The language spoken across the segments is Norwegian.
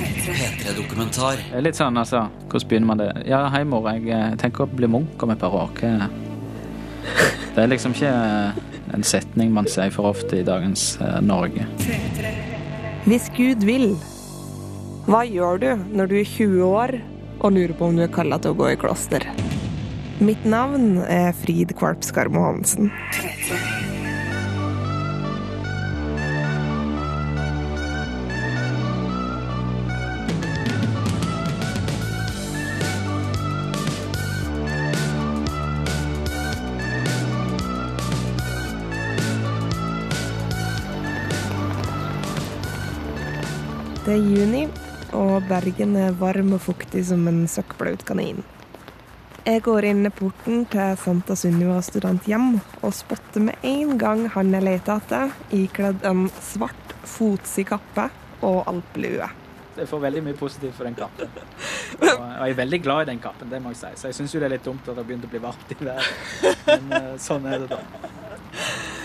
P3-dokumentar. Litt sånn, altså. Hvordan begynner man det? Ja, hei, mor. Jeg eh, tenker å bli munk om et par år. Det er liksom ikke eh, en setning man sier for ofte i dagens eh, Norge. Hvis Gud vil, hva gjør du når du er 20 år og lurer på om du er kalla til å gå i kloster? Mitt navn er Frid Kvarp Skarmo Hansen. 3, 3. Det er juni, og Bergen er varm og fuktig som en søkkblaut kanin. Jeg går inn porten til Santa Sunniva studenthjem og spotter med en gang han jeg leter etter, ikledd en svart, fotsig kappe og alpelue. Jeg får veldig mye positivt for den kappen. Og, jeg er veldig glad i den kappen, det må jeg si. Så jeg syns jo det er litt dumt at det har begynt å bli varmt i været. Men eh, sånn er det, da.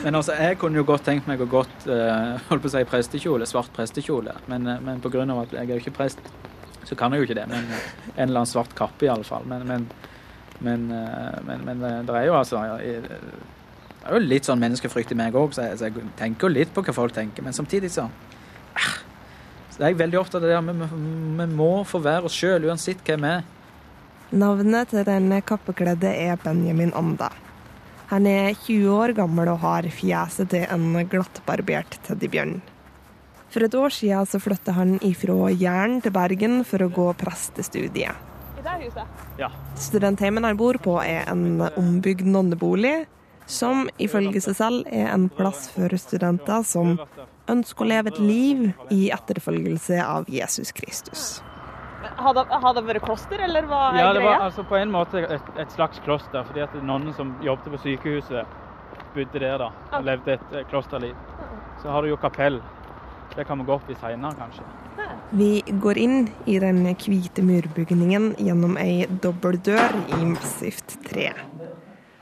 Men altså, jeg kunne jo godt tenkt meg å gått uh, holdt på å si prestekjole, svart prestekjole. Men, uh, men av at jeg er jo ikke prest, så kan jeg jo ikke det. Men eh, en eller annen svart kappe, i alle fall. Men, men, men, men, men det er jo altså ja, Det er jo litt sånn menneskefrykt i meg òg, så, jeg- så jeg tenker jo litt på hva folk tenker. Men samtidig så ah, så er jeg veldig opptatt av det der vi- vi må få være oss sjøl, uansett hvem vi er. Navnet til denne kappekledde er Benjamin Anda. Han er 20 år gammel og har fjeset til en glattbarbert teddybjørn. For et år siden så flytta han ifra Jæren til Bergen for å gå prestestudiet. Ja. Studentheimen han bor på er en ombygd nonnebolig, som ifølge seg selv er en plass for studenter som ønsker å leve et liv i etterfølgelse av Jesus Kristus. Har det, har det vært kloster, eller hva er greia? Ja, det var altså på en måte et, et slags kloster, fordi at nonnen som jobbet på sykehuset, bodde der da, og levde et eh, klosterliv. Så har du jo kapell. Det kan vi gå opp i seinere, kanskje. Vi går inn i den hvite murbygningen gjennom ei dobbeldør i massivt tre.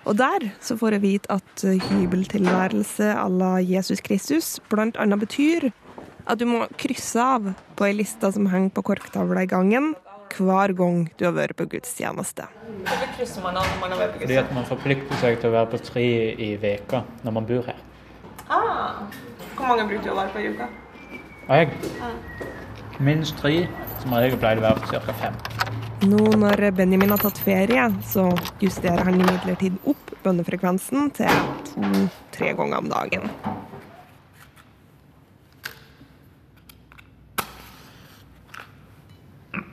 Og der så får jeg vite at hybeltilværelse à la Jesus Kristus annet betyr at du må krysse av på ei liste som henger på korktavla i gangen hver gang du har vært på gudstjeneste. Hvorfor krysser man av når man har vært på Fordi at man forplikter seg til å være på tre i veka når man bor her. Ah, hvor mange bruker du å være på i uka? Jeg minst tre, som regel pleier det å være ca. fem. Nå når Benjamin har tatt ferie, så justerer han imidlertid opp bønnefrekvensen til to-tre ganger om dagen.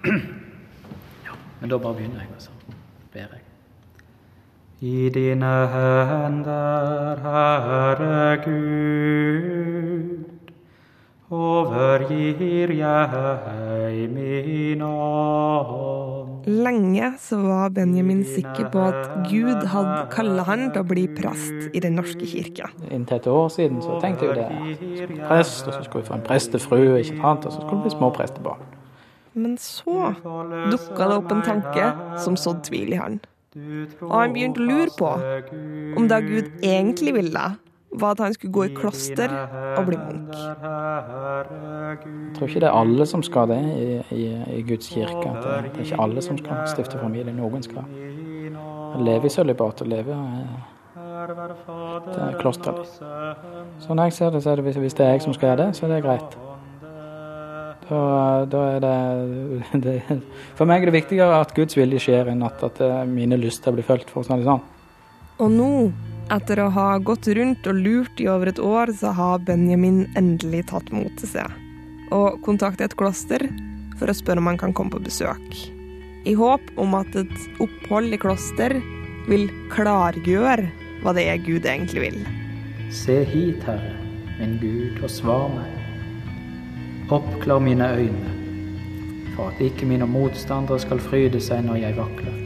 Men da bare begynner jeg, og så ber jeg. I dine hender, Herre Gud, overgir jeg min ånd. Lenge så var Benjamin sikker på at Gud hadde kalla han til å bli prest i Den norske kirke. Inntil et år siden så tenkte jeg jo det. prest, og så skulle vi få en prestefru, ikke sant? og så skulle vi bli små prestebarn. Men så dukka det opp en tanke som sådde tvil i han. Og han begynte å lure på om det Gud egentlig ville, var at han skulle gå i kloster og bli munk. Jeg tror ikke det er alle som skal det i, i, i Guds kirke. Det, det er ikke alle som skal stifte familie. Noen skal leve i sølibat og leve i kloster. Så når jeg ser det, så er det hvis, hvis det er jeg som skal gjøre det, så er det greit. Da, da er det, det For meg er det viktigere at Guds vilje skjer, enn at, at eh, mine lyster blir fulgt. for å si det sånn. Og nå, etter å ha gått rundt og lurt i over et år, så har Benjamin endelig tatt mot til seg. Og kontakter et kloster for å spørre om han kan komme på besøk. I håp om at et opphold i kloster vil klargjøre hva det er Gud egentlig vil. Se hit, Herre, min Gud, og svar meg. Oppklar mine øyne, for at ikke mine motstandere skal fryde seg når jeg vakler.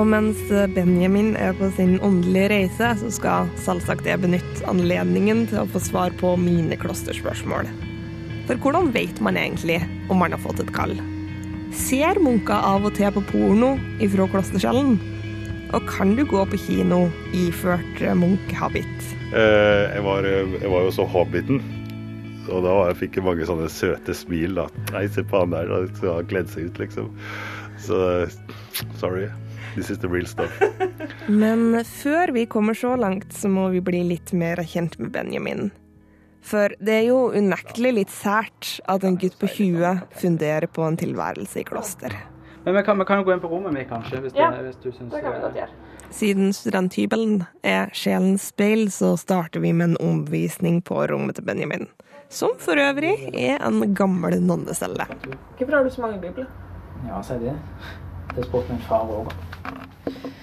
Og mens Benjamin er på sin åndelige reise, så skal selvsagt jeg benytte anledningen til å få svar på mine klosterspørsmål. For hvordan vet man egentlig om man har fått et kall? Ser munker av og til på porno ifra klostercellen? Og kan du gå på kino iført munkehabit? Eh, jeg, var, jeg var jo så hobbiten Og da fikk jeg mange sånne søte smil. da. Nei, se på han der, da. Så han gledd seg ut, liksom. Så sorry. This is the real stuff. Men før vi kommer så langt, så må vi bli litt mer kjent med Benjamin. For det er jo unektelig litt sært at en gutt på 20 funderer på en tilværelse i kloster. Men vi kan, vi kan jo gå inn på rommet mitt, kanskje, hvis, Ja, det, hvis du syns Det kan vi godt gjøre. Siden studenthybelen er sjelens speil, så starter vi med en omvisning på rommet til Benjamin. Som for øvrig er en gammel nonnecelle. Hvorfor har du så mange bibler? Ja, si det. Det spurte min far òg.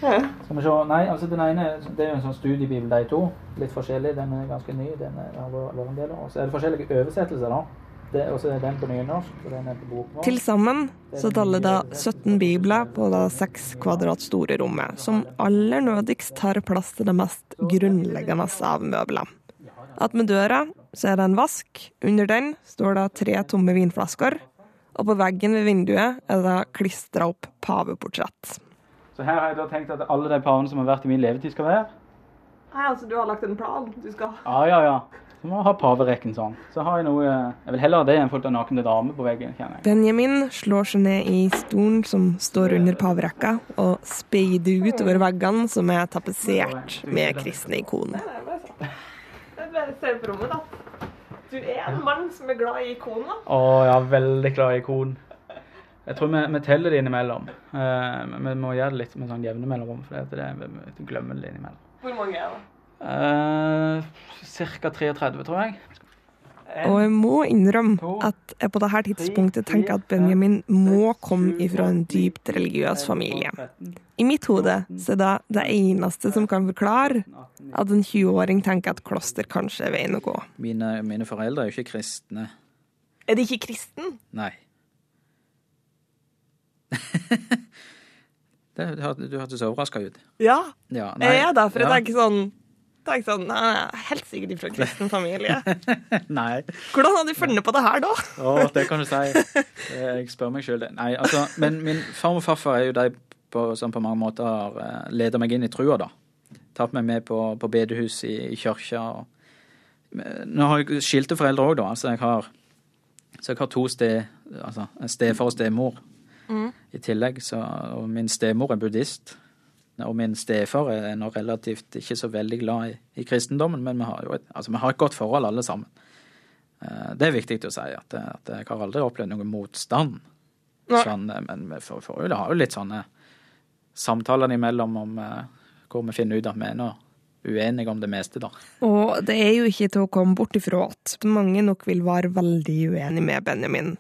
Ja. Skal vi se. Nei, altså den ene det er jo en sånn studiebibel, de to. Litt forskjellig. Den er ganske ny. Den er, har vært en del år. Så er det forskjellige oversettelser, da. Det- Og så er den på nynorsk, og den er på bokmål. Til sammen så taller det 17 bibler på det 6 kvadrat store rommet, som aller nødigst tar plass til det mest grunnleggende av møbler. Attmed døra så er det en vask, under den står det tre tomme vinflasker, og på veggen ved vinduet er det klistra opp paveportrett. Så her har jeg da tenkt at alle de pavene som har vært i min levetid, skal være. Nei, altså du har lagt en plan. Du skal Ja, ja, ja. Så må jeg ha paverekken sånn. Så har jeg noe Jeg vil heller ha det enn folk av nakne damer på veggen, kjenner jeg. Benjamin slår seg ned i stolen som står under paverekka, og speider ut over veggene som er tapetsert med kristne ikoner. Nei, bare å Jeg ser på rommet, da. Du er en mann som er glad i ikon, Å, ja, veldig glad i ikon. Jeg tror vi, vi teller det innimellom. Uh, men vi må gjøre det litt med sånn jevne mellomrom, for det, det, vi glemmer det innimellom. Hvor mange er det? Uh, Ca. 33, tror jeg. Og jeg må innrømme at jeg på dette tidspunktet tenker at Benjamin må komme ifra en dypt religiøs familie. I mitt hode så er det det eneste som kan forklare at en 20-åring tenker at kloster kanskje er veien å gå. Mine, mine foreldre er jo ikke kristne. Er de ikke kristen? Nei. det, du hørte- du hørtes overraska ut. Ja, Ja, jeg er det, for jeg ja. tenker sånn tenker sånn, Nei, er helt sikkert fra kristen familie. Nei. Hvordan har du funnet på det her, da? Å, det kan du si. Eh, Jeg spør meg sjøl det. Nei, altså, men min farmor og farfar er jo de på, som på mange måter har uh, leda meg inn i trua, da. Tatt meg med på, på bedehus i, i kirka. Nå har jeg skilte foreldre òg, da. Altså, jeg har, så jeg har to sted, altså stefar og stemor i tillegg. Så, og min stemor er buddhist. Og min stefar er nå relativt ikke så veldig glad i, i kristendommen, men vi har jo et, altså, vi har et godt forhold alle sammen. Eh, Det er viktig å si, at, at jeg har aldri opplevd noen motstand. Sånn, eh, men vi får, får jo, har jo litt sånne samtaler imellom om eh, hvor vi finner ut at vi er nå uenige om det meste, da. Og det er jo ikke til å komme bort ifra at mange nok vil være veldig uenig med Benjamin.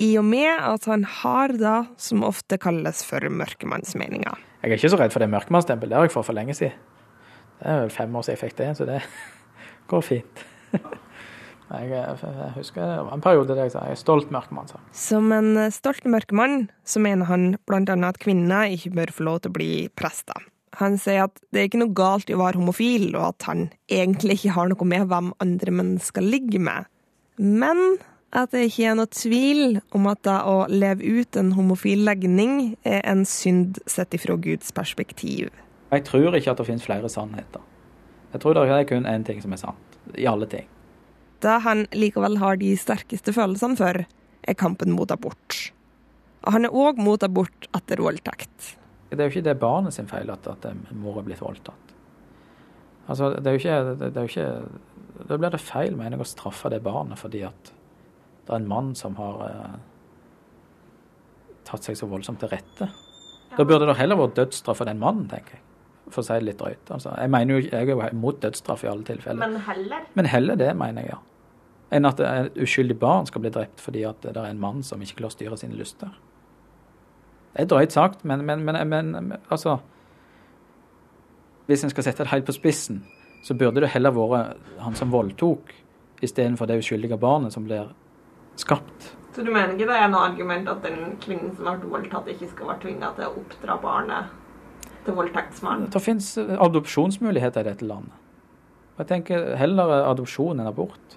I og med at han har det som ofte kalles for mørkemannsmeninger. Jeg er ikke så redd for det mørkemannsstempelet. Det har jeg fått for lenge siden. Det er vel fem år siden jeg fikk det, så det går fint. Jeg, jeg husker det var en periode der jeg sa jeg er stolt mørkemann. Så. Som en stolt mørkemann så mener han annet at kvinner ikke bør få lov til å bli prester. Han sier at det er ikke noe galt i å være homofil, og at han egentlig ikke har noe med hvem andre mennesker ligger med. Men at det ikke er noe tvil om at det å leve ut en homofil legning er en synd sett ifra Guds perspektiv. Jeg tror ikke at det finnes flere sannheter. Jeg tror det er kun én ting som er sant, i alle ting. Det han likevel har de sterkeste følelsene for, er kampen mot abort. Og han er òg mot abort etter voldtekt. Det er jo ikke det barnet sin feil at, at mor er blitt voldtatt. Altså, det er jo ikke, det, det er jo ikke Da blir det feil, mener jeg, å straffe det barnet fordi at det er en mann som har eh, tatt seg så voldsomt til rette. Da burde det heller vært dødsstraff for den mannen, tenker jeg. For å si det litt drøyt. Altså, jeg mener jo, jeg er jo imot dødsstraff i alle tilfeller. Men heller. Men heller det, mener jeg, ja. Enn at et uskyldig barn skal bli drept fordi at det er en mann som ikke klarer å styre sine lyster. Det er drøyt sagt, men, men, men, men altså Hvis en skal sette det helt på spissen, så burde det heller vært han som voldtok, istedenfor det uskyldige barnet som blir skapt. Så du mener ikke det er noe argument at den kvinnen som har vært voldtatt, ikke skal være tvinga til å oppdra barnet til voldtektsmannen? Det fins adopsjonsmuligheter i dette landet. Jeg tenker heller adopsjon enn abort.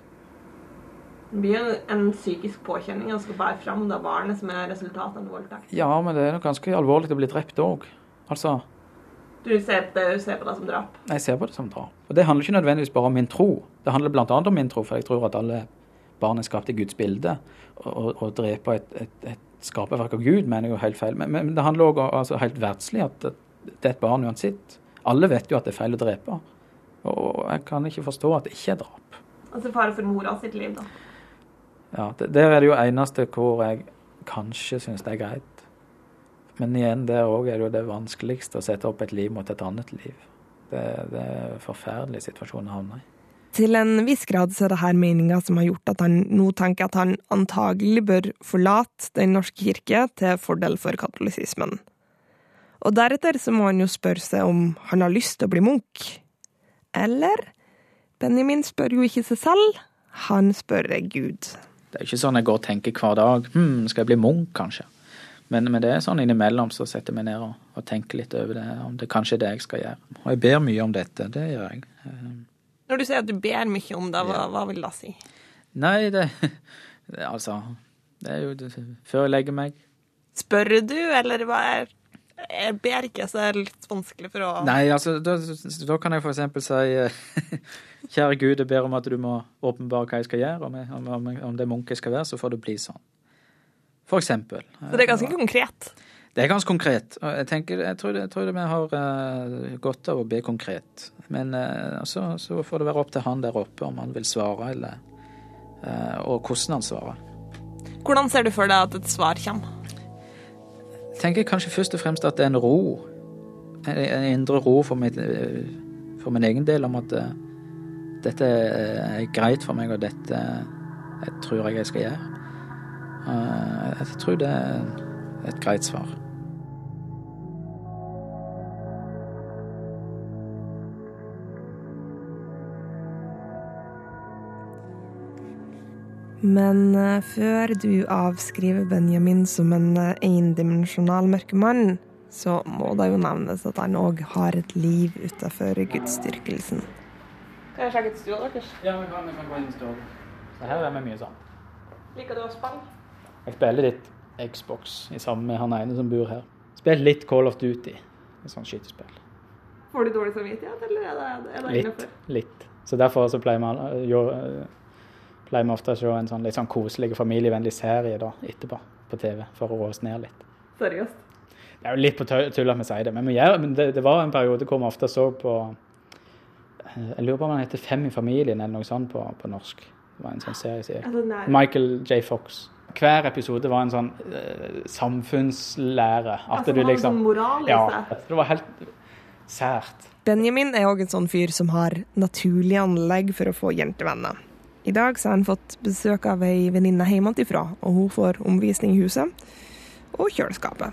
Det blir jo en psykisk påkjenning å skal bære fram det barnet som er resultatet av en voldtekt. Ja, men det er nok ganske alvorlig å bli drept òg. Altså, Du ser, på det, du ser på det som drap. Jeg ser på det som drap. Og det handler ikke nødvendigvis bare om min tro. Det handler bl.a. om min tro, for jeg tror at alle barnet er i Guds bilde. Å drepe et, et, et skaperverk av Gud mener jeg helt feil. Men, men det handler òg altså, helt verdslig at det er et barn uansett. Alle vet jo at det er feil å drepe. Og jeg kan ikke forstå at det ikke er drap. Altså fare for mora sitt liv, da. Ja, det, Der er det jo eneste hvor jeg kanskje syns det er greit. Men igjen, der òg er det jo det vanskeligste å sette opp et liv mot et annet liv. Det, det er en forferdelig situasjon å havne i. Til en viss grad så er det her meninga som har gjort at han nå tenker at han antagelig bør forlate Den norske kirke til fordel for katolisismen. Og deretter så må han jo spørre seg om han har lyst til å bli munk. Eller? Benjamin spør jo ikke seg selv, han spør Gud. Det er ikke sånn jeg går og tenker hver dag hm, skal jeg bli munk, kanskje? Men, men, det er sånn innimellom så setter jeg meg ned og, og, tenker litt over det, om det kanskje er det jeg skal gjøre. Og jeg ber mye om dette, det gjør jeg. Når du sier at du ber mye om det, hva, hva vil det si? Nei, det, det Altså, det er jo det, før jeg legger meg. Spør du, eller hva er jeg ber ikke, så det er litt vanskelig for å Nei, altså, da, da kan jeg for eksempel si Kjære Gud, jeg ber om at du må åpenbare hva jeg skal gjøre. Om, jeg, om, om det munke skal være, så får det bli sånn. For eksempel. Så det er ganske konkret? Det er ganske konkret. Jeg, tenker, jeg, tror, jeg tror vi har uh, godt av å be konkret. Men uh, så, så, får det være opp til han der oppe om han vil svare, eller uh, Og hvordan han svarer. Hvordan ser du for deg at et svar kommer? Jeg tenker kanskje først og fremst at det er en ro. En indre ro for, mitt, for min egen del om at dette er greit for meg, og dette jeg tror jeg jeg skal gjøre. Jeg tror det er et greit svar. Men eh, før du avskriver Benjamin som en eh, endimensjonal mørkemann, så må det jo nevnes at han òg har et liv utenfor gudsdyrkelsen. Kan jeg sjekke ut stua deres? Ja, vi kan, vi kan gå inn i stua. Så her er vi mye sammen. Liker du å spille? Jeg spiller litt Xbox i sammen med han ene som bor her. Spiller litt Call of Duty, et sånt skytespill. Får du dårlig samvittighet, eller er det, er det litt, litt. Så derfor så pleier man jo pleier vi ofte å se en sånn litt sånn koselig, familievennlig serie da, etterpå på TV, for å roe oss ned litt. Seriøst? Det er jo litt på tull at vi sier det, men, vi gjør, men det, det, var en periode hvor vi ofte så på eh, Jeg lurer på om den heter Fem i familien, eller noe sånt på, på norsk. Det var en sånn serie. sier jeg. Michael J. Fox. Hver episode var en sånn uh, samfunnslære. At altså, du liksom sånn moral i ja, Det var helt sært. Benjamin er òg en sånn fyr som har naturlig anlegg for å få jentevenner. I dag så har han fått besøk av ei venninne hjemmefra, og hun får omvisning i huset og kjøleskapet.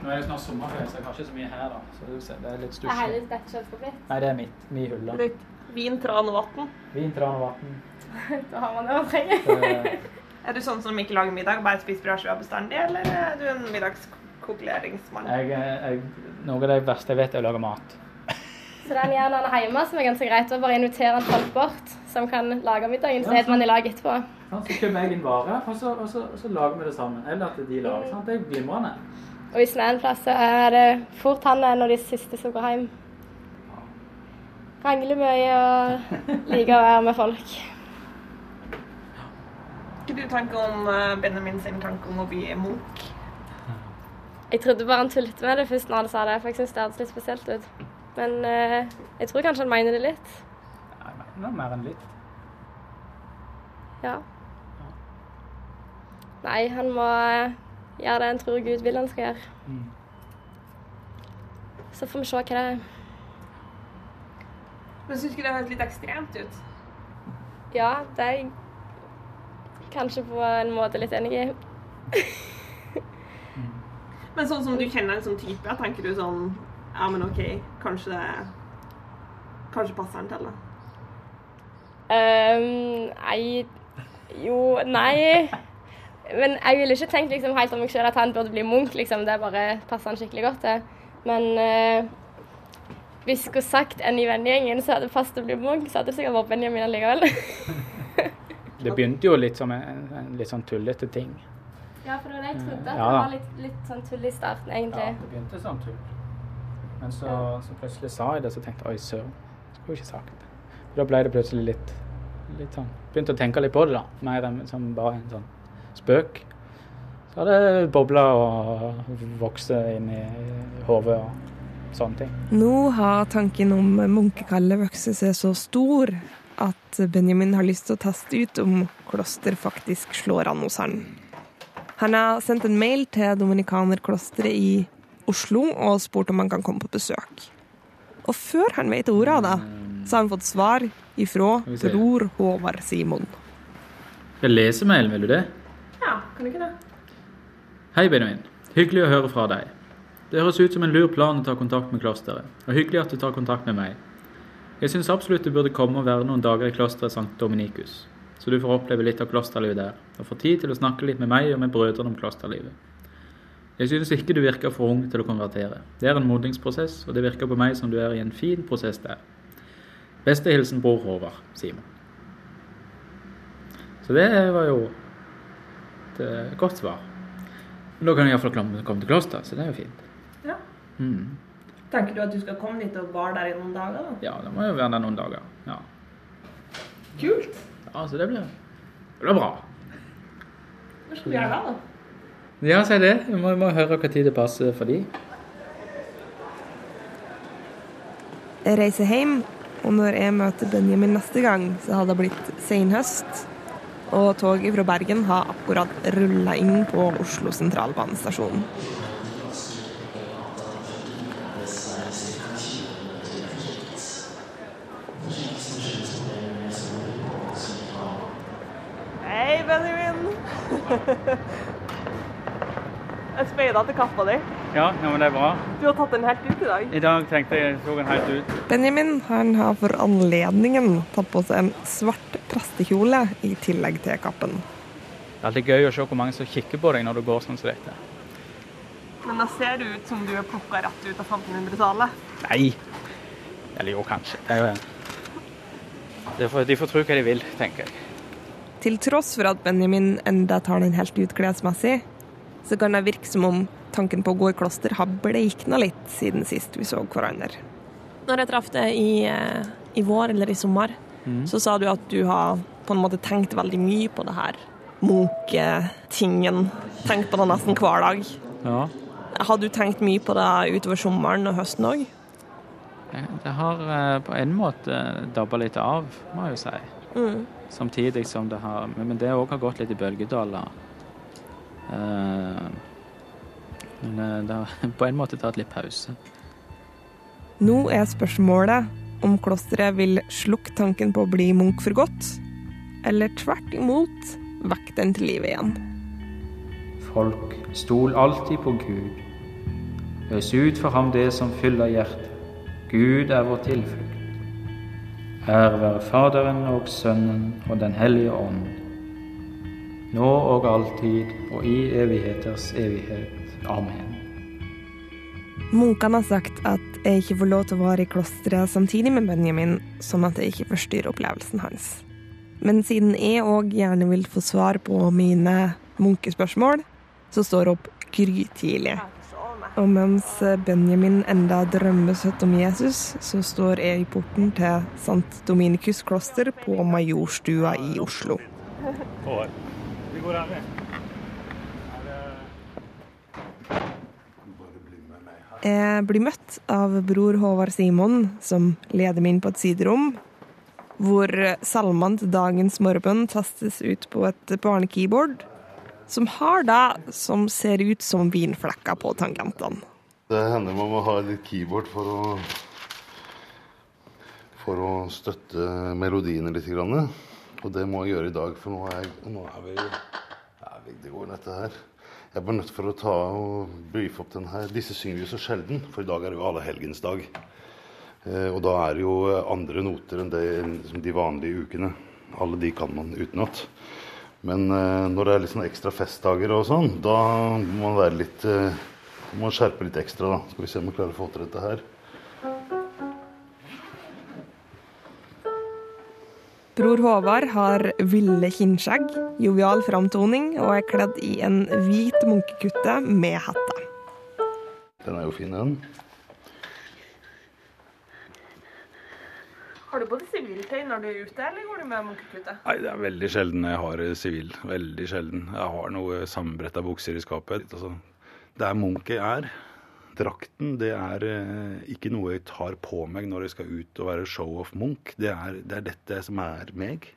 Nå er det snart sommerferie, så jeg har ikke så mye her. da. Så det er litt stusslig. Er litt dette kjøleskapet Nei, det er mitt. Min hylle. Litt vin, tran og vann. Vin, tran og vann. da har man det man trenger. er du sånn som ikke lager middag og bare spiser brødskiva bestandig, eller er du en middagskokuleringsmann? Jeg, jeg, noe av det verste jeg vet, er å lage mat. Så den gjerne han er hjemme, som er ganske greit. å bare invitere en folk bort som kan lage middagen, så spiser man i lag etterpå. Sånn, så kjøper jeg inn vare, og så, og, så, og så, lager vi det sammen. Eller at de lager. Sant? Det er glimrende. Og hvis det er en plass, så er det fort han er en av de siste som går hjem. Rangler mye og liker å være med folk. Hva du tenker om eh, Benjamin sin tanke om å bli munk? Jeg trodde bare han tullet med det først når han sa det, for jeg syns det hørtes litt spesielt ut. Men eh, jeg tror kanskje han mener det litt. Det var mer enn litt. Ja. Nei, han må eh, gjøre det han tror Gud vil han skal gjøre. Mm. Så får vi se hva det er. Men syns ikke det høres litt ekstremt ut? Ja, det er jeg kanskje på en måte litt enig i. mm. Men sånn som du kjenner en sånn type, tenker du sånn Ja, men OK, kanskje Kanskje passer han til det? Um, nei Jo, nei. Men jeg ville ikke tenkt liksom, helt om meg sjøl at han burde bli Munch. Liksom. Det bare passer han skikkelig godt til. Men uh, hvis jeg skulle sagt en i vennegjengen så hadde det passet å bli Munch, så hadde det sikkert vært Benjamin allikevel. det begynte jo litt som en, en litt sånn tullete ting. Ja, for det var det jeg trodde. At ja, det var litt, litt, sånn tull i starten, egentlig. Ja, det begynte sånn tull. Men så, så plutselig sa jeg det, så tenkte jeg oi søren, skulle ikke sagt det. Da ble det plutselig litt, litt sånn, begynte å tenke litt på det, da. Mer enn som bare en sånn spøk. Så har det bobla og vokst inn i hodet og sånne ting. Nå har tanken om munkekallet vokst seg så stor at Benjamin har lyst til å teste ut om kloster faktisk slår an hos han. Han har sendt en mail til dominikanerklosteret i Oslo og spurt om han kan komme på besøk. Og før han vet ordet av det, så har han fått svar ifra vi bror Håvard Simon. Jeg leser mailen, vil du det? Ja, kan du ikke det? Hei, Benjamin. Hyggelig å høre fra deg. Det høres ut som en lur plan å ta kontakt med klosteret, og hyggelig at du tar kontakt med meg. Jeg syns absolutt du burde komme og være noen dager i klosteret Sankt Dominikus, så du får oppleve litt av klosterlivet der, og får tid til å snakke litt med meg og med brødrene om klosterlivet. Jeg synes ikke du virker for ung til å konvertere. Det er en modningsprosess, og det virker på meg som du er i en fin prosess der. Beste hilsen bror Håvard Simon. Så det var jo et eh, godt svar. Men da kan jeg iallfall komme til klosteret, så det er jo fint. Ja. Mm. Tenker du at du skal komme dit og være der i noen dager? da? Ja, da må jeg jo være der noen dager. Ja, Kult! ja så det blir, det blir bra. Når skal du gjøre det, da? Ja, si det. Vi må, må høre hva tid det passer for de. Jeg reiser hjem, og når jeg møter Benjamin neste gang, så har det blitt senhøst. Og toget fra Bergen har akkurat rulla inn på Oslo sentralbanestasjon. Hei, Benjamin. Jeg speida til kappa di. Ja, ja, men det er bra. Du har tatt den helt ut i dag. I dag tenkte jeg tok den helt ut. Benjamin han har for anledningen tatt på seg en svart prestekjole i tillegg til kappen. Det er alltid gøy å se hvor mange som kikker på deg når du går sånn som dette. Men da ser det ut som du er plukka rett ut av 1500-tallet. Nei. Eller jo, kanskje. Det er jo det får, De får tro hva de vil, tenker jeg. Til tross for at Benjamin enda tar den helt ut klesmessig, så kan det virke som om tanken på å gå i kloster har bleikna litt siden sist vi så hverandre. Når jeg traff deg i, eh, i vår eller i sommer, så sa du at du har på en måte tenkt veldig mye på det her munketingen. Tenkt på det nesten hver dag. Ja. Har du tenkt mye på det utover sommeren og høsten òg? Det har eh, på en måte dabba litt av, må jeg jo si. Mm. Samtidig som det har Men det òg har gått litt i bølgedaler. Eh, men da det har på en måte tatt litt pause. Nå er spørsmålet om klosteret vil slukke tanken på å bli munk for godt, eller tvert imot vekke den til livet igjen. Folk, stol alltid på Gud. Øs ut for ham det som fyller hjertet. Gud er vår tilflukt. Ære være Faderen og Sønnen og Den hellige ånd. Nå og alltid og i evigheters evighet. Amen. Munkene har sagt at jeg ikke får lov til å være i klosteret samtidig med Benjamin, sånn at jeg ikke forstyrrer opplevelsen hans. Men siden jeg òg gjerne vil få svar på mine munkespørsmål, så står jeg opp grytidlig. Og mens Benjamin enda drømmer søtt om Jesus, så står jeg i porten til St. Dominikus kloster på Majorstua i Oslo. Vi går her ned. Jeg blir møtt av bror Håvard Simon, som leder meg inn på et siderom, hvor salmene til dagens morgenbønn testes ut på et barnekeyboard, som har det som ser ut som vinflekker på tangentene. Det hender man må ha litt keyboard for å for å støtte melodiene litt. Og det må jeg gjøre i dag, for nå er, nå er vi Det går dette her. Jeg var nødt for å ta og brife opp den her. Disse synger vi så sjelden, for i dag er det jo allehelgensdag. Eh, og da er det jo andre noter enn det, liksom de vanlige ukene. Alle de kan man utenat. Men eh, når det er litt sånn ekstra festdager og sånn, da må man være litt eh, må skjerpe litt ekstra, da. Skal vi se om vi klarer å få til dette her. Bror Håvard har ville kinnskjegg, jovial framtoning og er kledd i en hvit munkekutte med hette. Den er jo fin, den. Har du både siviltøy når du er ute, eller går du med munkekutte? Nei, det er veldig sjelden jeg har sivil. Veldig sjelden. Jeg har noe sammenbretta bukser i skapet. Altså, det er munk jeg er. Drakten det er eh, ikke noe jeg tar på meg når jeg skal ut og være show-off Munch. Det det er dette som er meg.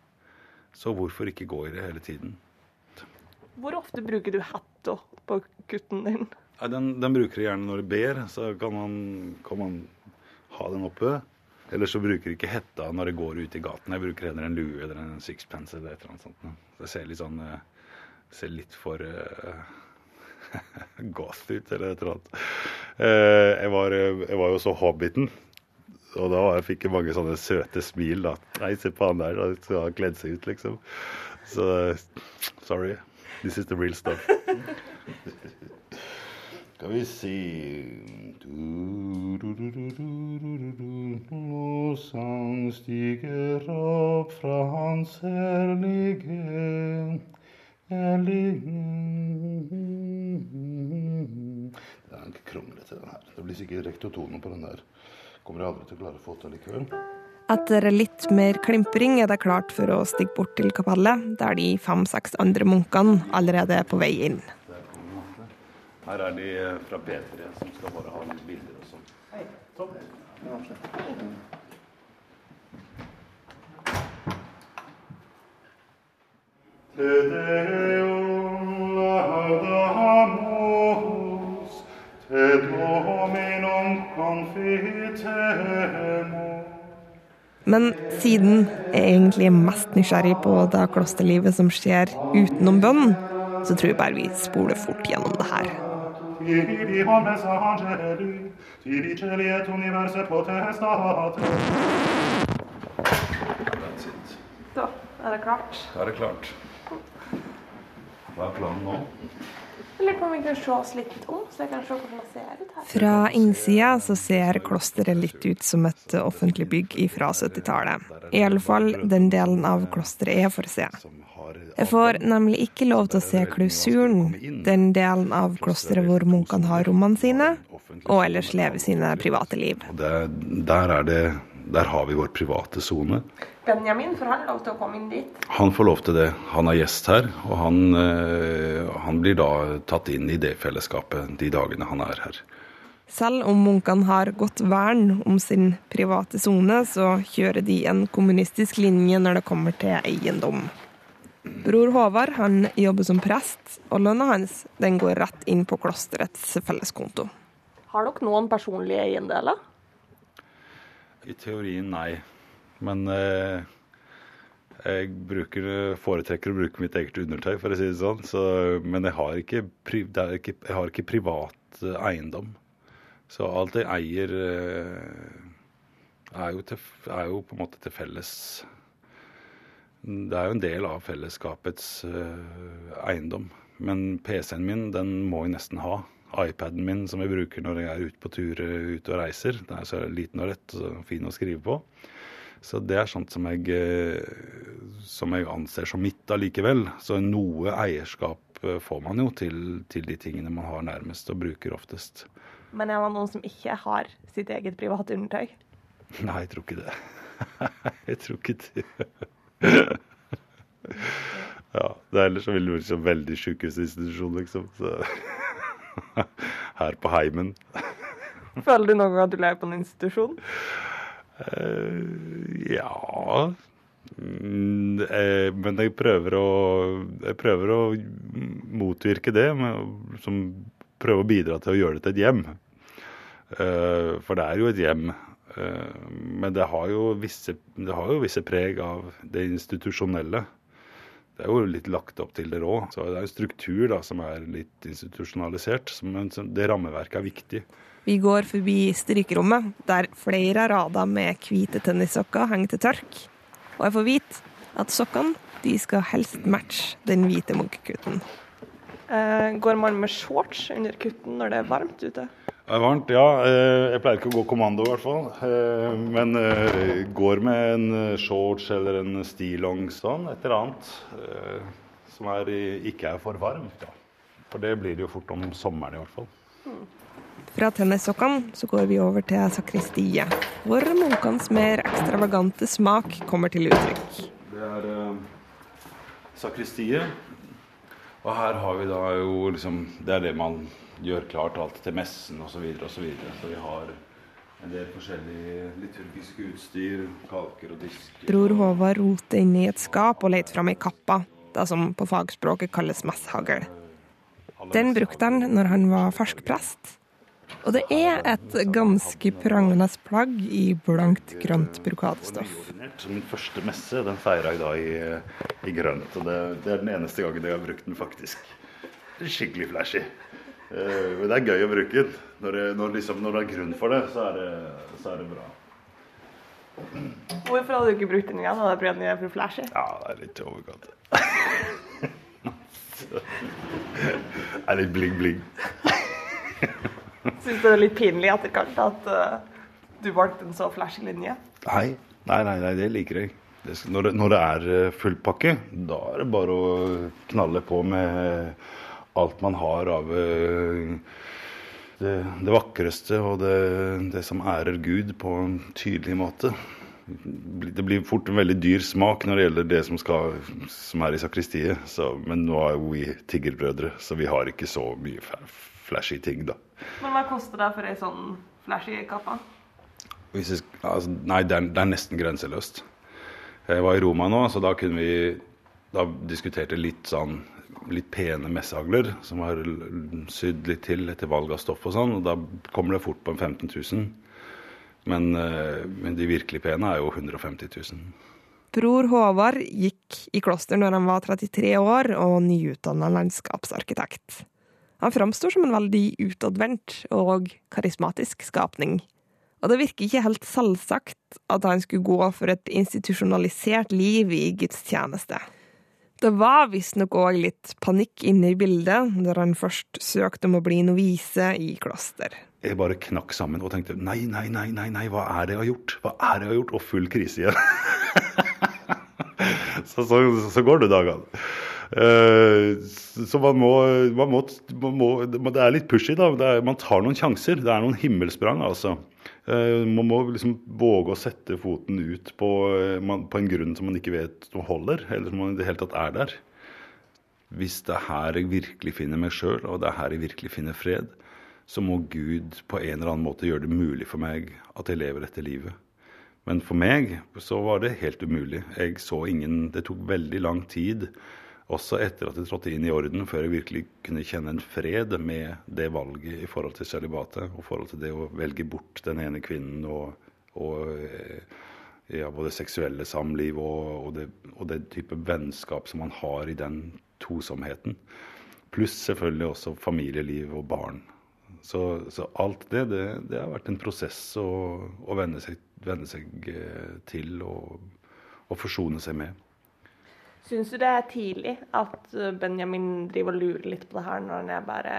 Så hvorfor ikke gå i det hele tiden? Hvor ofte bruker du hetta på gutten din? Den, den bruker jeg gjerne når jeg ber, så kan man, kan man ha den oppe. Eller så bruker jeg ikke hetta når jeg går ut i gaten. Jeg bruker heller en lue eller en sixpence eller et eller annet sånt. Det ser litt sånn eh, ser litt for uh, eller et eller annet. Jeg, var, jeg var jo så Hobbiten. Og da fikk jeg mange sånne søte smil. da. Nei, se på han der. han kledd seg ut, liksom. Så sorry. This is the real stuff. Skal vi du. Lovsang stiger opp fra hans herlige Det er ikke kronglete, den her. Det blir sikkert rektotonen på den der. Kommer jeg aldri til å klare å få til likevel. Etter litt mer klimpring er det klart for å stige bort til kapellet, der de fem-seks andre munkene allerede er på vei inn. Her er de fra P3 som skal bare ha litt bilder og sånn. Hei, Deum laudamus, Men siden jeg egentlig er mest nysgjerrig på det klosterlivet som skjer utenom bønn, så tror jeg bare vi spoler fort gjennom det her. Så er det klart. Da er det klart. Hva er planen nå? Jeg lurer på om vi kan se oss litt om, så jeg kan se hvordan det ser ut her. Fra innsida så ser klosteret litt ut som et offentlig bygg fra 70-tallet. I alle fall den delen av klosteret jeg får se. Jeg får nemlig ikke lov til å se klausuren, den delen av klosteret hvor munkene har rommene sine, og ellers leve sine private liv. Der, er det, der har vi vår private sone. Benjamin, får han lov til å komme inn dit? Han får lov til det. Han er gjest her, og han, eh, han blir da tatt inn i det fellesskapet de dagene han er her. Selv om munkene har godt vern om sin private sone, så kjører de en kommunistisk linje når det kommer til eiendom. Bror Håvard han jobber som prest, og lønna hans den går rett inn på klosterets felleskonto. Har dere noen personlige eiendeler? I teorien nei, men eh, jeg bruker, foretrekker å bruke mitt eget undertøy, for å si det sånn. Så, men jeg har ikke, ikke, jeg har ikke privat eh, eiendom. Så alt jeg eier, eh, er jo, til, er jo på en måte til felles Det er jo en del av fellesskapets eiendom. Men PC-en min, den må jeg nesten ha. iPaden min som jeg bruker når jeg er ute på tur ute og reiser. Den er så liten og lett og fin å skrive på. Så det er sånt som jeg, eh, som jeg anser som mitt allikevel. Så noe eierskap eh, får man jo til, til de tingene man har nærmest og bruker oftest. Men er det noen som ikke har sitt eget private undertøy? Nei, jeg tror ikke det. jeg tror ikke det. ja, det er ellers så det vært så veldig sykehusinstitusjon, liksom. Så her på heimen. Føler du noen gang at du lever på en institusjon? Eh, ja Mm, eh, Men jeg prøver å, jeg prøver å motvirke det, med, som prøver å bidra til å gjøre det til et hjem. Eh, For det er jo et hjem. Men det har jo visse, det har jo visse preg av det institusjonelle. Det er jo litt lagt opp til det òg. Så det er en struktur da, som er litt institusjonalisert. Men det rammeverket er viktig. Vi går forbi strykerommet, der flere rader med hvite tennissokker henger til tørk. Og jeg får vite at sokkene de skal helst matche den hvite munkekutten. Eh, går man med shorts under kutten når det er varmt ute? Det er varmt, ja. Eh, Jeg pleier ikke å gå kommando, i hvert fall. Eh, Men går med en shorts eller en stillongs sånn, et eller annet eh, som er, ikke er for varmt. Ja. For det blir det jo fort om sommeren, i hvert fall. Fra tennissokkene så går vi over til sakristiet, hvor munkenes mer ekstravagante smak kommer til uttrykk. Det er eh, sakristiet. Og her har vi da jo liksom Det er det man gjør klart alt til messen osv. osv. så, videre. så vi har en del forskjellig liturgisk utstyr, kalker og disker. Bror Håvard roter inn i et skap og leter fram i kappa, det som på fagspråket kalles messhagl. Den brukte han når han var fersk prest. Og det er et ganske prangende plagg i blankt grønt brokadestoff. Min første messe den feira jeg da i, i grønt. og det, det, er den eneste gangen jeg har brukt den, faktisk. Skikkelig flashy. Uh, men det er gøy å bruke den. Når det, når, liksom, når det er grunn for det, så er det, så er det bra. Hvorfor hadde du ikke brukt den igjen? Hadde du prøvd den for flashy? Ja, det er litt overkant. det er litt bling-bling. Syns du det er litt pinlig etterkant at uh, du valgte en så flashy linje? Nei, nei, nei, nei det liker jeg. Det, når, det, når, det, er eh, fullpakke, da er det bare å knalle på med alt man har av det, det, vakreste og det, det, som ærer Gud på en tydelig måte. Det blir fort en veldig dyr smak når det gjelder det som, skal, som er i sakristiet. Så, men nå er jo vi tiggerbrødre, så vi har ikke så mye flashy ting, da. Men hva koster det for ei sånn flashy kappe? Jeg, altså, nei, det er, det er, nesten grenseløst. Jeg var i Roma nå, så da kunne vi da diskuterte litt sånn litt pene messehagler som har sydd litt til etter valg av stoff og sånn. og Da kommer det fort på en 15 000. Men, eh, men de virkelig pene er jo 150 000. Bror Håvard gikk i kloster når han var 33 år og nyutdanna landskapsarkitekt. Han framstår som en veldig utadvendt og karismatisk skapning. Og det virker ikke helt selvsagt at han skulle gå for et institusjonalisert liv i gudstjeneste. Det var visstnok òg litt panikk inne i bildet når han først søkte om å bli novise i kloster. Jeg bare knakk sammen og tenkte nei, nei, nei, nei, nei, hva er det jeg har gjort? Hva er det jeg har gjort? Og full krise igjen. så, så, så, går det dagene. Uh, så man må, man må, man må, Det er litt pushy, da. Er, man tar noen sjanser. Det er noen himmelsprang, altså. Uh, man må liksom våge å sette foten ut på, man, på, en grunn som man ikke vet om holder, eller som man i det hele tatt er der. Hvis det er her jeg virkelig finner meg sjøl, og det er her jeg virkelig finner fred, så må Gud på en eller annen måte gjøre det mulig for meg at jeg lever dette livet. Men for meg så var det helt umulig. Jeg så ingen Det tok veldig lang tid også etter at de trådte inn i orden, før jeg virkelig kunne kjenne en fred med det valget i forhold til celibatet, og i forhold til det å velge bort den ene kvinnen og, og eh, ja, både seksuelle samliv og, og, det, og det type vennskap som man har i den tosomheten. Pluss selvfølgelig også familieliv og barn. Så, så alt det, det, det, har vært en prosess å, å venne, seg, venne seg, eh, til og, og forsone seg med. Syns du det er tidlig at eh, Benjamin driver og lurer litt på det her når han er bare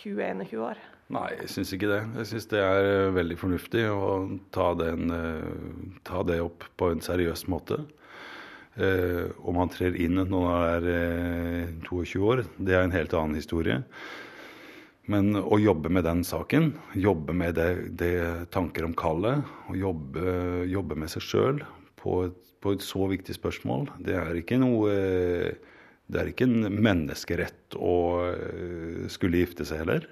20-21 år? Nei, jeg syns ikke det. Jeg syns det er eh, veldig fornuftig å ta, den, eh, ta, det opp på en seriøs måte. Eh, om han trer inn når han er eh, 22 år, det er en helt annen historie. Men å jobbe med den saken, jobbe med det, det tanker om kallet, jobbe, jobbe med seg sjøl på et på et så viktig spørsmål. Det er ikke noe Det er ikke en menneskerett å eh, skulle gifte seg heller.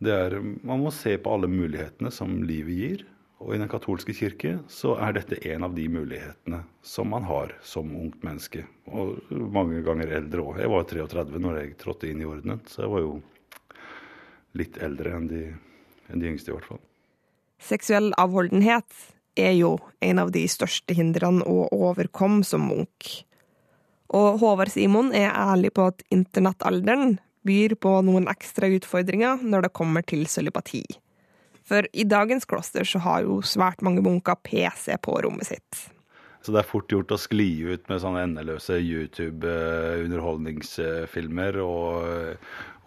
Det er, man må se på alle mulighetene som livet gir. Og i Den katolske kirke så er dette en av de mulighetene som man har som ungt menneske. Og mange ganger eldre òg. Jeg var 33 når jeg trådte inn i ordenen, så jeg var jo litt eldre enn de, enn de yngste, i hvert fall. Seksuell avholdenhet er jo en av de største hindrene å overkomme som munk. Og Håvard Simon er ærlig på at internettalderen byr på noen ekstra utfordringer når det kommer til cølibati. For i dagens kloster så har jo svært mange munker PC på rommet sitt. Så det er fort gjort å skli ut med sånne endeløse YouTube-underholdningsfilmer og,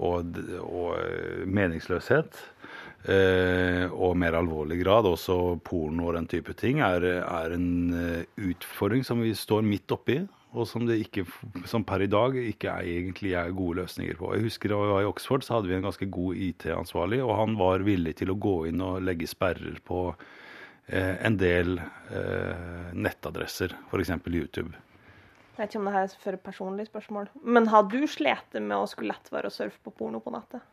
og, og meningsløshet. Eh, og mer alvorlig grad, også porno og den type ting, er, er, en eh, utfordring som vi står midt oppi. og som det ikke, som per i dag ikke er egentlig er gode løsninger på. Jeg husker da vi var i Oxford, så hadde vi en ganske god IT-ansvarlig, og han var villig til å gå inn og legge sperrer på eh, en del eh, nettadresser, f.eks. YouTube. Jeg vet ikke om det her er for personlig spørsmål, men har du slitt med å skulle lett være å surfe på porno på nettet?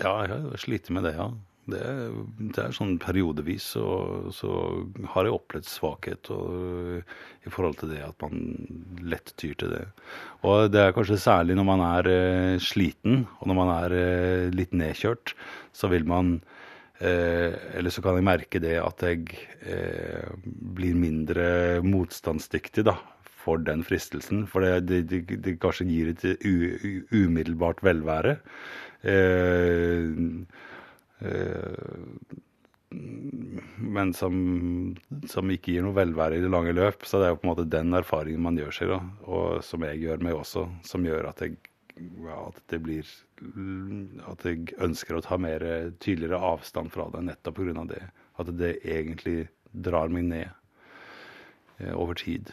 Ja, jeg har slitt med det, ja. Det, det er sånn periodevis så, så har jeg opplevd svakhet og, i forhold til det at man lett tyr til det. Og det er kanskje særlig når man er eh, sliten og når man er eh, litt nedkjørt, så vil man eh, Eller så kan jeg merke det at jeg eh, blir mindre motstandsdyktig da, for den fristelsen. For det, det, det, kanskje gir et u, u, umiddelbart velvære. Eh, men som, som, ikke gir noe velvære i det lange løp. Så det er jo på en måte den erfaringen man gjør seg, da, og som jeg gjør meg også, som gjør at jeg, at det blir At jeg ønsker å ta mer tydeligere avstand fra det nettopp pga. det. At det egentlig drar meg ned eh, over tid.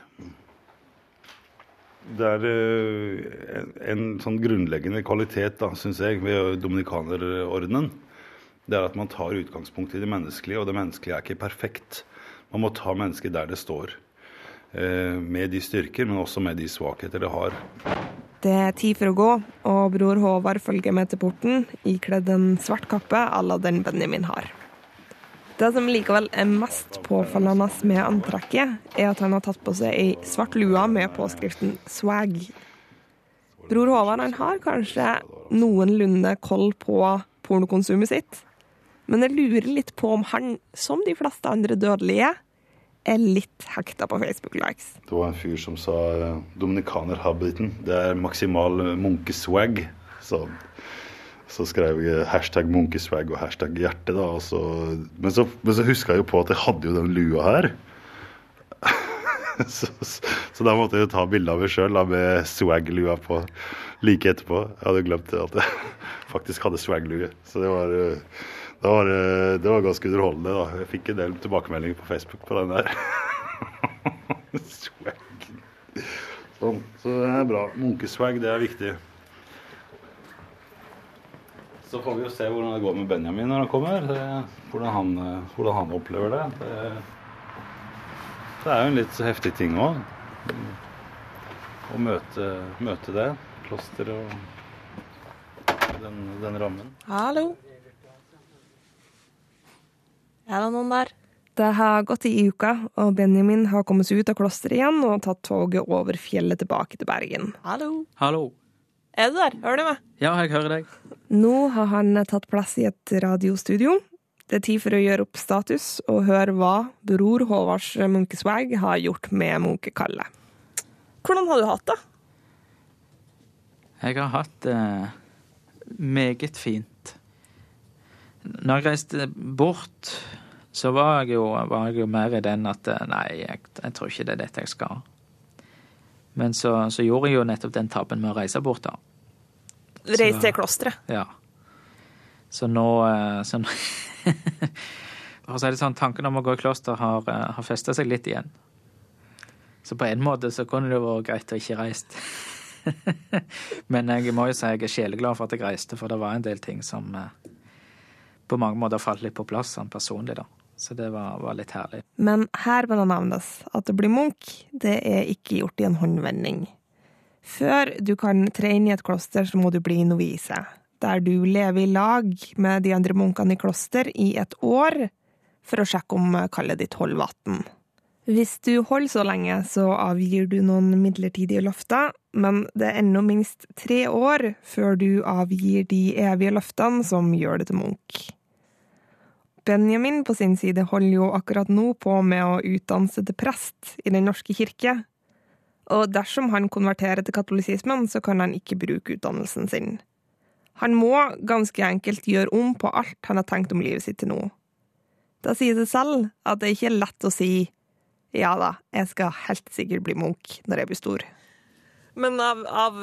Det er eh, en, en sånn grunnleggende kvalitet, da, syns jeg, ved dominikanerordenen det er at man tar utgangspunkt i det menneskelige, og det menneskelige er ikke perfekt. Man må ta mennesket der det står. Eh, med de styrker, men også med de svakheter det har. Det er tid for å gå, og bror Håvard følger med til porten, ikledd en svart kappe à la den Benjamin har. Det som likevel er mest påfallende med antrekket, er at han har tatt på seg ei svart lue med påskriften 'swag'. Bror Håvard han har kanskje noenlunde koll på pornokonsumet sitt, men jeg lurer litt på om han, som de fleste andre dødelige, er litt hekta på Facebook-likes. Det var en fyr som sa uh, dominikanerhabiten. Det er maksimal munkeswag. Så, så skrev jeg hashtag munkeswag og hashtag hjerte. da. Så, men, så, men, så, huska jeg jo på at jeg hadde jo den lua her. så, så, da måtte jeg jo ta bilde av meg sjøl med swag-lua på like etterpå. Jeg hadde glemt at jeg faktisk hadde swag-lue. Så det var det var, det var, ganske underholdende. da. Jeg fikk en del tilbakemeldinger på Facebook på den der. swag. Sånn. Så det er bra. Munkeswag, det er viktig. Så får vi jo se hvordan det går med Benjamin når han kommer. Det, hvordan, han, hvordan, han, opplever det. det. det. er jo en litt heftig ting òg. Å møte, møte det. Klosteret og den, den rammen. Hallo. Er det noen der? Det har gått i uka, og Benjamin har kommet seg ut av klosteret igjen og tatt toget over fjellet tilbake til Bergen. Hallo. Hallo. Er du der? Hører du meg? Ja, jeg hører deg. Nå har han tatt plass i et radiostudio. Det er tid for å gjøre opp status og høre hva bror Håvards munkeswag har gjort med Munkekalle. Hvordan har du hatt det? Jeg har hatt det eh, meget fint. Når jeg reiste bort, så var jeg jo, var jeg jo mer i den at eh, nei, jeg, jeg, tror ikke det er dette jeg skal. Men så, så, gjorde jeg jo nettopp den tabben med å reise bort, da. Reise til klosteret? Ja. Så nå eh, så For å si det sånn, tanken om å gå i kloster har, eh, har festa seg litt igjen. Så på en måte så kunne det vært greit å ikke reist. Men jeg må jo si jeg er sjeleglad for at jeg reiste, for det var en del ting som på mange måter falt litt på plass sånn personlig, da. Så det var, var, litt herlig. Men her må det nevnes at å bli munk, det er ikke gjort i en håndvending. Før du kan tre inn i et kloster, så må du bli novise, der du lever i lag med de andre munkene i kloster i et år for å sjekke om kallet ditt holder vann. Hvis du holder så lenge, så avgir du noen midlertidige løfter, men det er ennå minst tre år før du avgir de evige løftene som gjør det til munk. Benjamin på sin side holder jo akkurat nå på med å utdanne seg til prest i Den norske kirke. Og dersom han konverterer til katolisismen, så kan han ikke bruke utdannelsen sin. Han må ganske enkelt gjøre om på alt han har tenkt om livet sitt til nå. Da sier det selv at det ikke er lett å si ja da, jeg skal helt sikkert bli munk når jeg blir stor. Men av, av,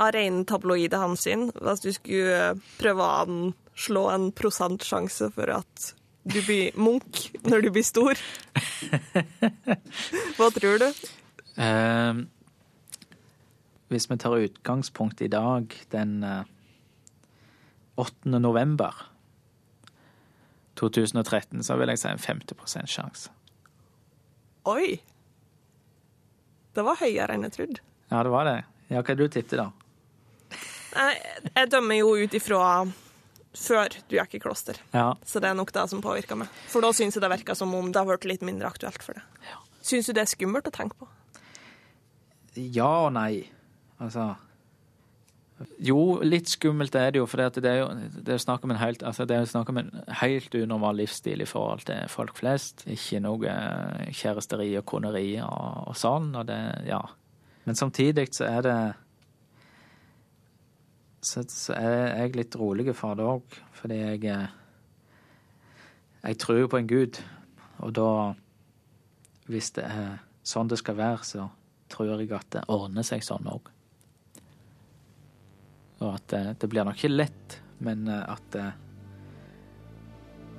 av ren tabloide hensyn, hvis du skulle prøve å slå en prosentsjanse for at du blir munk når du blir stor? Hva tror du? Uh, hvis vi tar utgangspunkt i dag, den eh, 8. november 2013, så vil jeg si en 50 sjanse. Oi! Det var høyere enn jeg trodde. Ja, det var det. Ja, hva du tippet, da? Jeg, dømmer jo ut ifra før du gikk i kloster, Ja. så det er nok det som påvirker meg. For da syns jeg det virka som om det har vært litt mindre aktuelt for deg. Syns du det er skummelt å tenke på? Ja og nei. Altså Jo, litt skummelt er det jo, for det er jo det er snakk om en helt altså om en helt unormal livsstil i forhold til folk flest. Ikke noe eh, kjæresteri og koneri og, og sånn. Og det, ja. Men samtidig så er det så, så er jeg litt rolig for det òg, fordi jeg eh, Jeg tror på en gud, og da Hvis det er sånn det skal være, så tror jeg at det ordner seg sånn òg. Og at det, det blir nok ikke lett, men eh, at det,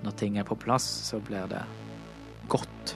når ting er på plass, så blir det godt.